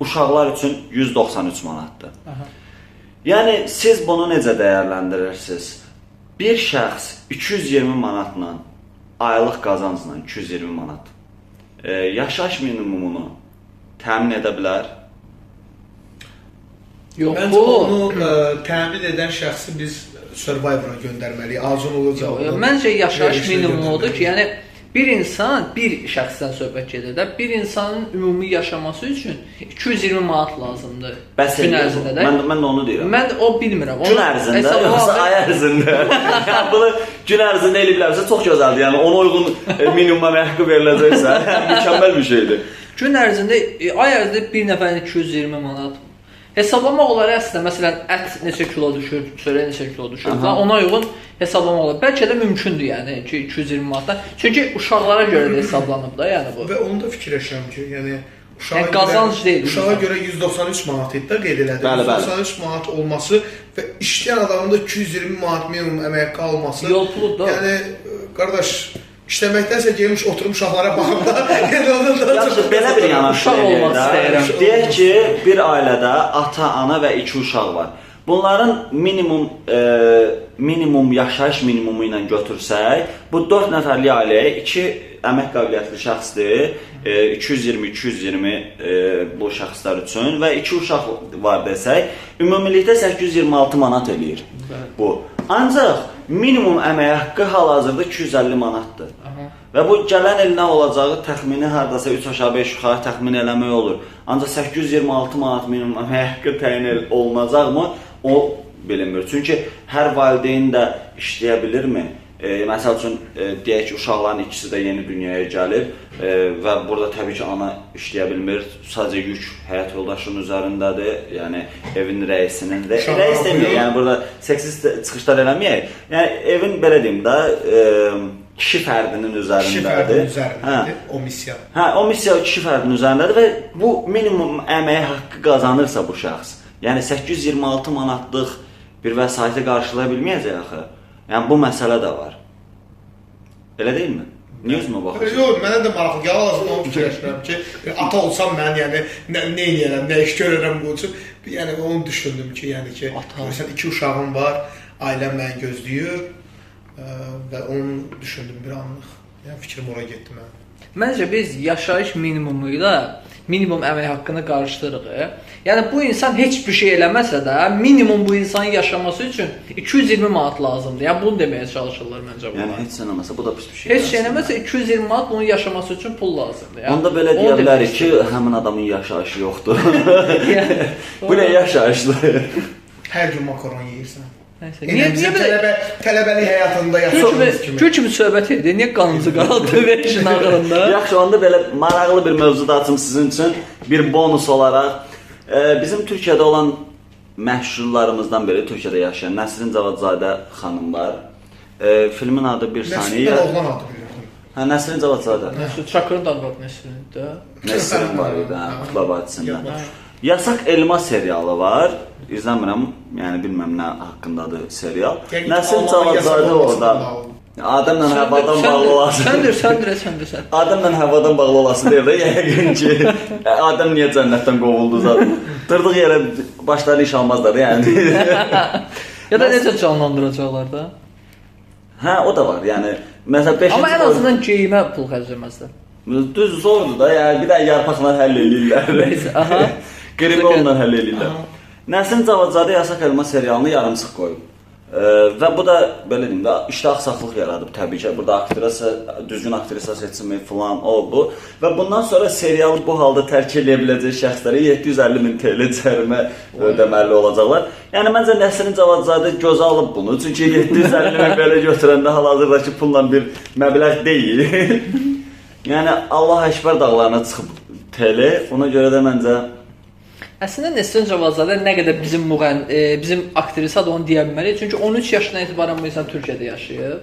uşaqlar üçün 193 manatdır. Yəni siz bunu necə dəyərləndirirsiniz? Bir şəxs 220 manatla aylıq qazancla 220 manat e, yaşayış minimumunu təmin edə bilər. Yox Məncə bu. onu ə, təmin edən şəxsi biz Survivor-a göndərməliyik. Acun Ilıcalı. Yox, Məncə yaşayış minimumu odur ki, yəni bir insan bir şəxsdən söhbət gedir də. Bir insanın ümumi yaşaması üçün 220 manat lazımdır. Bəs gün ərzində də. Mən mən də onu deyirəm. Mən o bilmirəm. Gün ərzində, yoxsa ay ərzində? yəni bunu gün ərzində eləyiblərsə çox gözəldir. Yəni ona uyğun e, minimuma məhqq veriləcəksə, mükəmməl bir şeydir. Gün ərzində, e, ay ərzində bir nəfərin 220 manat Hesablamaq olar əslində məsələn ət neçə kilo düşür, çörək neçə kilo düşür. Aha. Ona uyğun hesablamaq olar. Bəlkə də mümkündür yəni ki 220 manatdan. Çünki uşaqlara görə də hesablanıb da yəni bu. Və onu da fikirləşirəm ki, yəni uşağa Yəni qazanc görə, deyil, Uşağa görə 193 manat idi də qeyd elədi. Bəli, bəli. 193 manat olması və işləyən adamın da 220 manat minimum əmək haqqı alması. Yol puludur da. Yəni qardaş işləməkdənsə gəlmiş oturub uşaqlara baxanda, yəni ondan daha Yaxşı, çox belə bir yanaşma olmaq istəyirəm. Deyək ki, bir ailədə ata, ana və iki uşaq var. Bunların minimum e, minimum yaşayış minimumu ilə götürsək, bu 4 nəfərlik ailəyə 2 əmək qabiliyyətli şəxsdir. E, 220 220 e, bu şəxslər üçün və 2 uşaq var desək, ümumilikdə 826 manat eləyir. Bu. Ancaq minimum əmək haqqı hal-hazırda 250 manatdır. Aha. Və bu gələn il nə olacağı təxmini hardasa 3 aşağı 5 yuxarı təxmin eləmək olur. Ancaq 826 manat minimum əmək haqqı təyin olunacaqmı? O bilinmir. Çünki hər valideyn də işləyə bilirmi? E, məsəl üçün e, deyək ki, uşaqların ikisi də yeni dünyaya gəlib e, və burada təbii ki, ana işləyə bilmir. Sadəcə yük həyat yoldaşının üzərindədir. Yəni evin rəisinin də Uşaqlar rəis demir. Yəni burada seksist çıxışlar eləməyək. Yəni evin belə deyim də, e, kişi fərdinin kişi üzərindədir. fərdinin Hə. üzərindədir o missiya. Hə, o missiya kişi fərdinin üzərindədir və bu minimum əmək haqqı qazanırsa bu şəxs, yəni 826 manatlıq bir vəsaiti qarşılaya bilməyəcək axı. Yəni bu məsələ də var. Elə deyilmi? Niyə üzümə baxırsan? Yox, mənə də maraqlı gəlir, lazım onu fikirləşirəm ki, ata olsam mən yəni nə, nə edirəm, nə iş görürəm bu üçün. Yəni onu düşündüm ki, yəni ki, məsələn iki uşağım var, ailəm məni gözləyir ə, və onu düşündüm bir anlıq. Yəni fikrim ora getdi mənim. Məncə biz yaşayış minimumu ilə minimum əmək haqqını qarışdırırıq. Yəni bu insan heç bir şey eləməsə də minimum bu insanın yaşaması üçün 220 manat lazımdır. Yəni bunu deməyə çalışırlar məncə bunlar. Yəni heç eləməsə bu da pis bir şey. Heç şey eləməsə 220 manat bunun yaşaması üçün pul lazımdır. Yəni, Onda belə deyə bilərik ki, həmin adamın yaşayışı yoxdur. Yəni, bu nə yaşayışdır? Hər gün makaron yeyirsən. Nəysə, Niyə niyə belə tələbə tələbəlik həyatında yaşadığımız kimi, gül kimi söhbət edir. Niyə qanınızı qaraltdı verin ağırında? Yaxşı, onda belə maraqlı bir mövzu da açım sizin üçün bir bonus olaraq. Ee, bizim Türkiyədə olan məşhurlarımızdan biri Türkiyədə yaşayan Nəsrin Cavadzadə xanım var. Ee, filmin adı Bir saniyə. Məsələn, oğlan adı bilirdim. Hə, Nəsrin Cavadzadə. Şu Çakırın da var nəslində. Nəsrin var idi, hə. Yaddaş. Yasak Elma serialı var. İzləmirəm, yəni bilməm nə haqqındadır serial. Almanın yasak Cavadzadə orada. Adəmlə havadan bağlı olasın. Səndir, səndir, səndir, sən. Adəmlə havadan bağlı olası deyir də yəqin ki, Adəm niyə cənnətdən qovuldu zaten. Dırdıq yerə başları iş almazlar yəni. Ya da necə canlandıracaqlar da? hə, o da var. Yəni məsələn 5 Amma ən azından geyimə pul xərcləməzlər. düz zordur da. Yəni bir də yarpaqla həll eləyirlər. Neysə, aha. Qrimonla həll eləyirlər. Nəsin Cavadzadə Yasak Elma serialını yarımçıq qoyub. Və bu da belə deyim də işdə axsaqlıq yaradıb təbii ki. Burada aktrisa düzgün aktrisa seçimi falan o bu və bundan sonra serialı bu halda tərk edə biləcək şəxslərə 750 min TL cərimə ödəməli olacaqlar. Yəni məncə Nəsrin Cavadzadə gözə alıb bunu. Çünki 750 min belə götürəndə hal-hazırdakı pulla bir məbləğ deyil. yəni Allah Əkbər dağlarına çıxıb TL. Ona görə də məncə Əslində Nesrin Cavazzadə nə qədər bizim müğən, e, bizim aktrisa da onu deyə bilmərik. Çünki 13 yaşından etibarən bu insan Türkiyədə yaşayıb.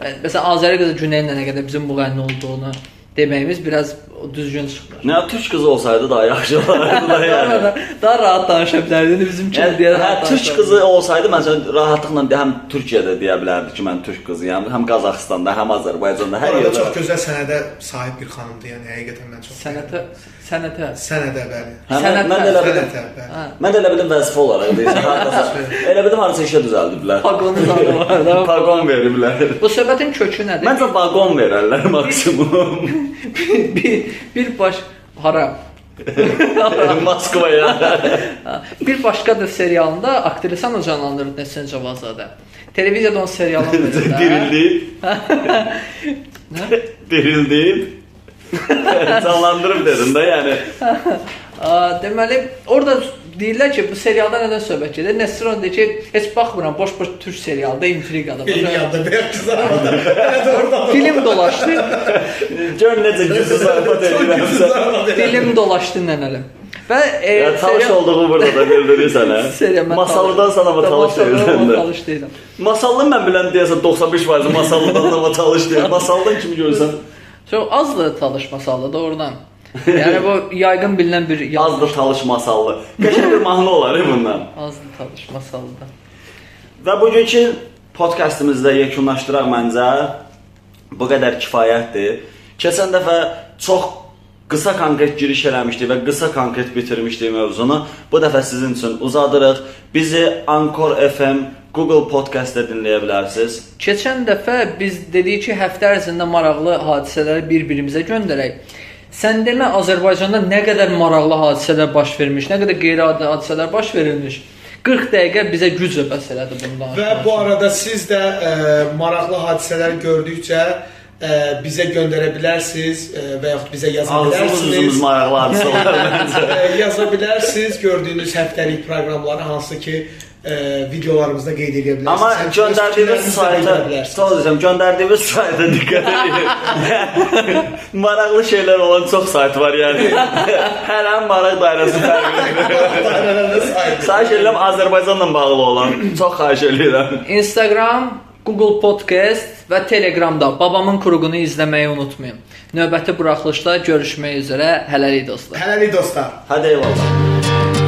E, Məsələn Azəri qızı Güneylə nə qədər bizim müğənni olduğunu deməyimiz biraz düzgün çıxmır. nə türk qızı olsaydı daha yaxşı olardı da yəni. Daha, daha rahat danışa bilərdi. Bizim kimi Yəni, deyə hə, türk qızı olsaydı məsələn rahatlıqla həm Türkiyədə deyə bilərdi ki, mən türk qızıyam, həm Qazaxıstanda, həm Azərbaycanda, hər yerdə. çox gözəl sənədə sahib bir xanımdır, yəni həqiqətən mən çox Sənətə, sənətə. sənədə bəli. Hə, mən, Sənət- mən də elə. Sənətə bəli. Mən elə bildim vəzifə olaraq deyirsən, hardasa. Elə bildim harasa işə düzəldiblər. Paqonu da. Paqon veriblər. Bu söhbətin kökü nədir? Məncə vaqon verərlər maksimum. bir, bir baş hara Moskvaya. Ha, Bir başqa da serialında aktrisanı canlandırır Nesrin Cavazzadə. Televiziyada onun serialını verirlər. Dirildi. Nə? Canlandırıb dedim də yəni. Deməli, orada deyirlər ki, bu serialda nədən söhbət gedir? Nesrin deyir ki, heç baxmıram, boş-boş türk serialında intriqadır. Benim yanında beyaz kızlar var. Hələ də orada. Film dolaşdı. Gör necə güclü zarafat edirəm. Film dolaşdı nənəlim. Və e, Ya talış serial- olduğu burada da bildirirsən hə. Masallıdan sana mı talış deyirsən talış deyirəm. Masallı mən bilən deyəsən 95% masallıdan da talış deyir. Masallıdan kimi görsən Çox azdır talış masalı doğrudan. Yəni bu yayğın bilinən bir az da yazılış. talış masallı. Qəşəng bir mahnı olar bundan. Azdır talış masalıdan. Və bugünkü podkastımızda yekunlaşdıraq məncə bu qədər kifayətdir. Keçən dəfə çox qısa konkret giriş eləmişdik və qısa konkret bitirmişdik mövzunu. Bu dəfə sizin üçün uzadırıq. Bizi Anchor FM, Google Podcast-da dinləyə bilərsiniz. Keçən dəfə biz dedik ki, həftə ərzində maraqlı hadisələri bir-birimizə göndərək. Sən demə Azərbaycanda nə qədər maraqlı hadisələr baş vermiş, nə qədər qeyri-adi hadisələr baş verilmiş. 40 dəqiqə bizə güclə bəs elədi bundan. Və bu arada siz də ə, maraqlı hadisələr gördükcə ə, bizə göndərə bilərsiniz ə, və yaxud bizə yaza bilərsiniz. maraqlı hadisə olar məncə. Ə, yaza bilərsiniz gördüyünüz həftəlik proqramları hansı ki ə, videolarımızda qeyd edə bilərsiniz. Amma sayta, bildirə bilərsiniz. çox desəm, göndərdiyimiz sayta diqqət edin. Maraqlı şeylər olan çox sayt var yəni. Hər an maraq dairəsi fərqlidir. Xahiş edirəm Azərbaycanla bağlı olan. Çox xahiş edirəm. Instagram, Google Podcast və Telegramda babamın kurğunu izləməyi unutmayın. Növbəti buraxılışda görüşmək üzrə. Hələlik dostlar. Hələlik dostlar. Hadi eyvallah.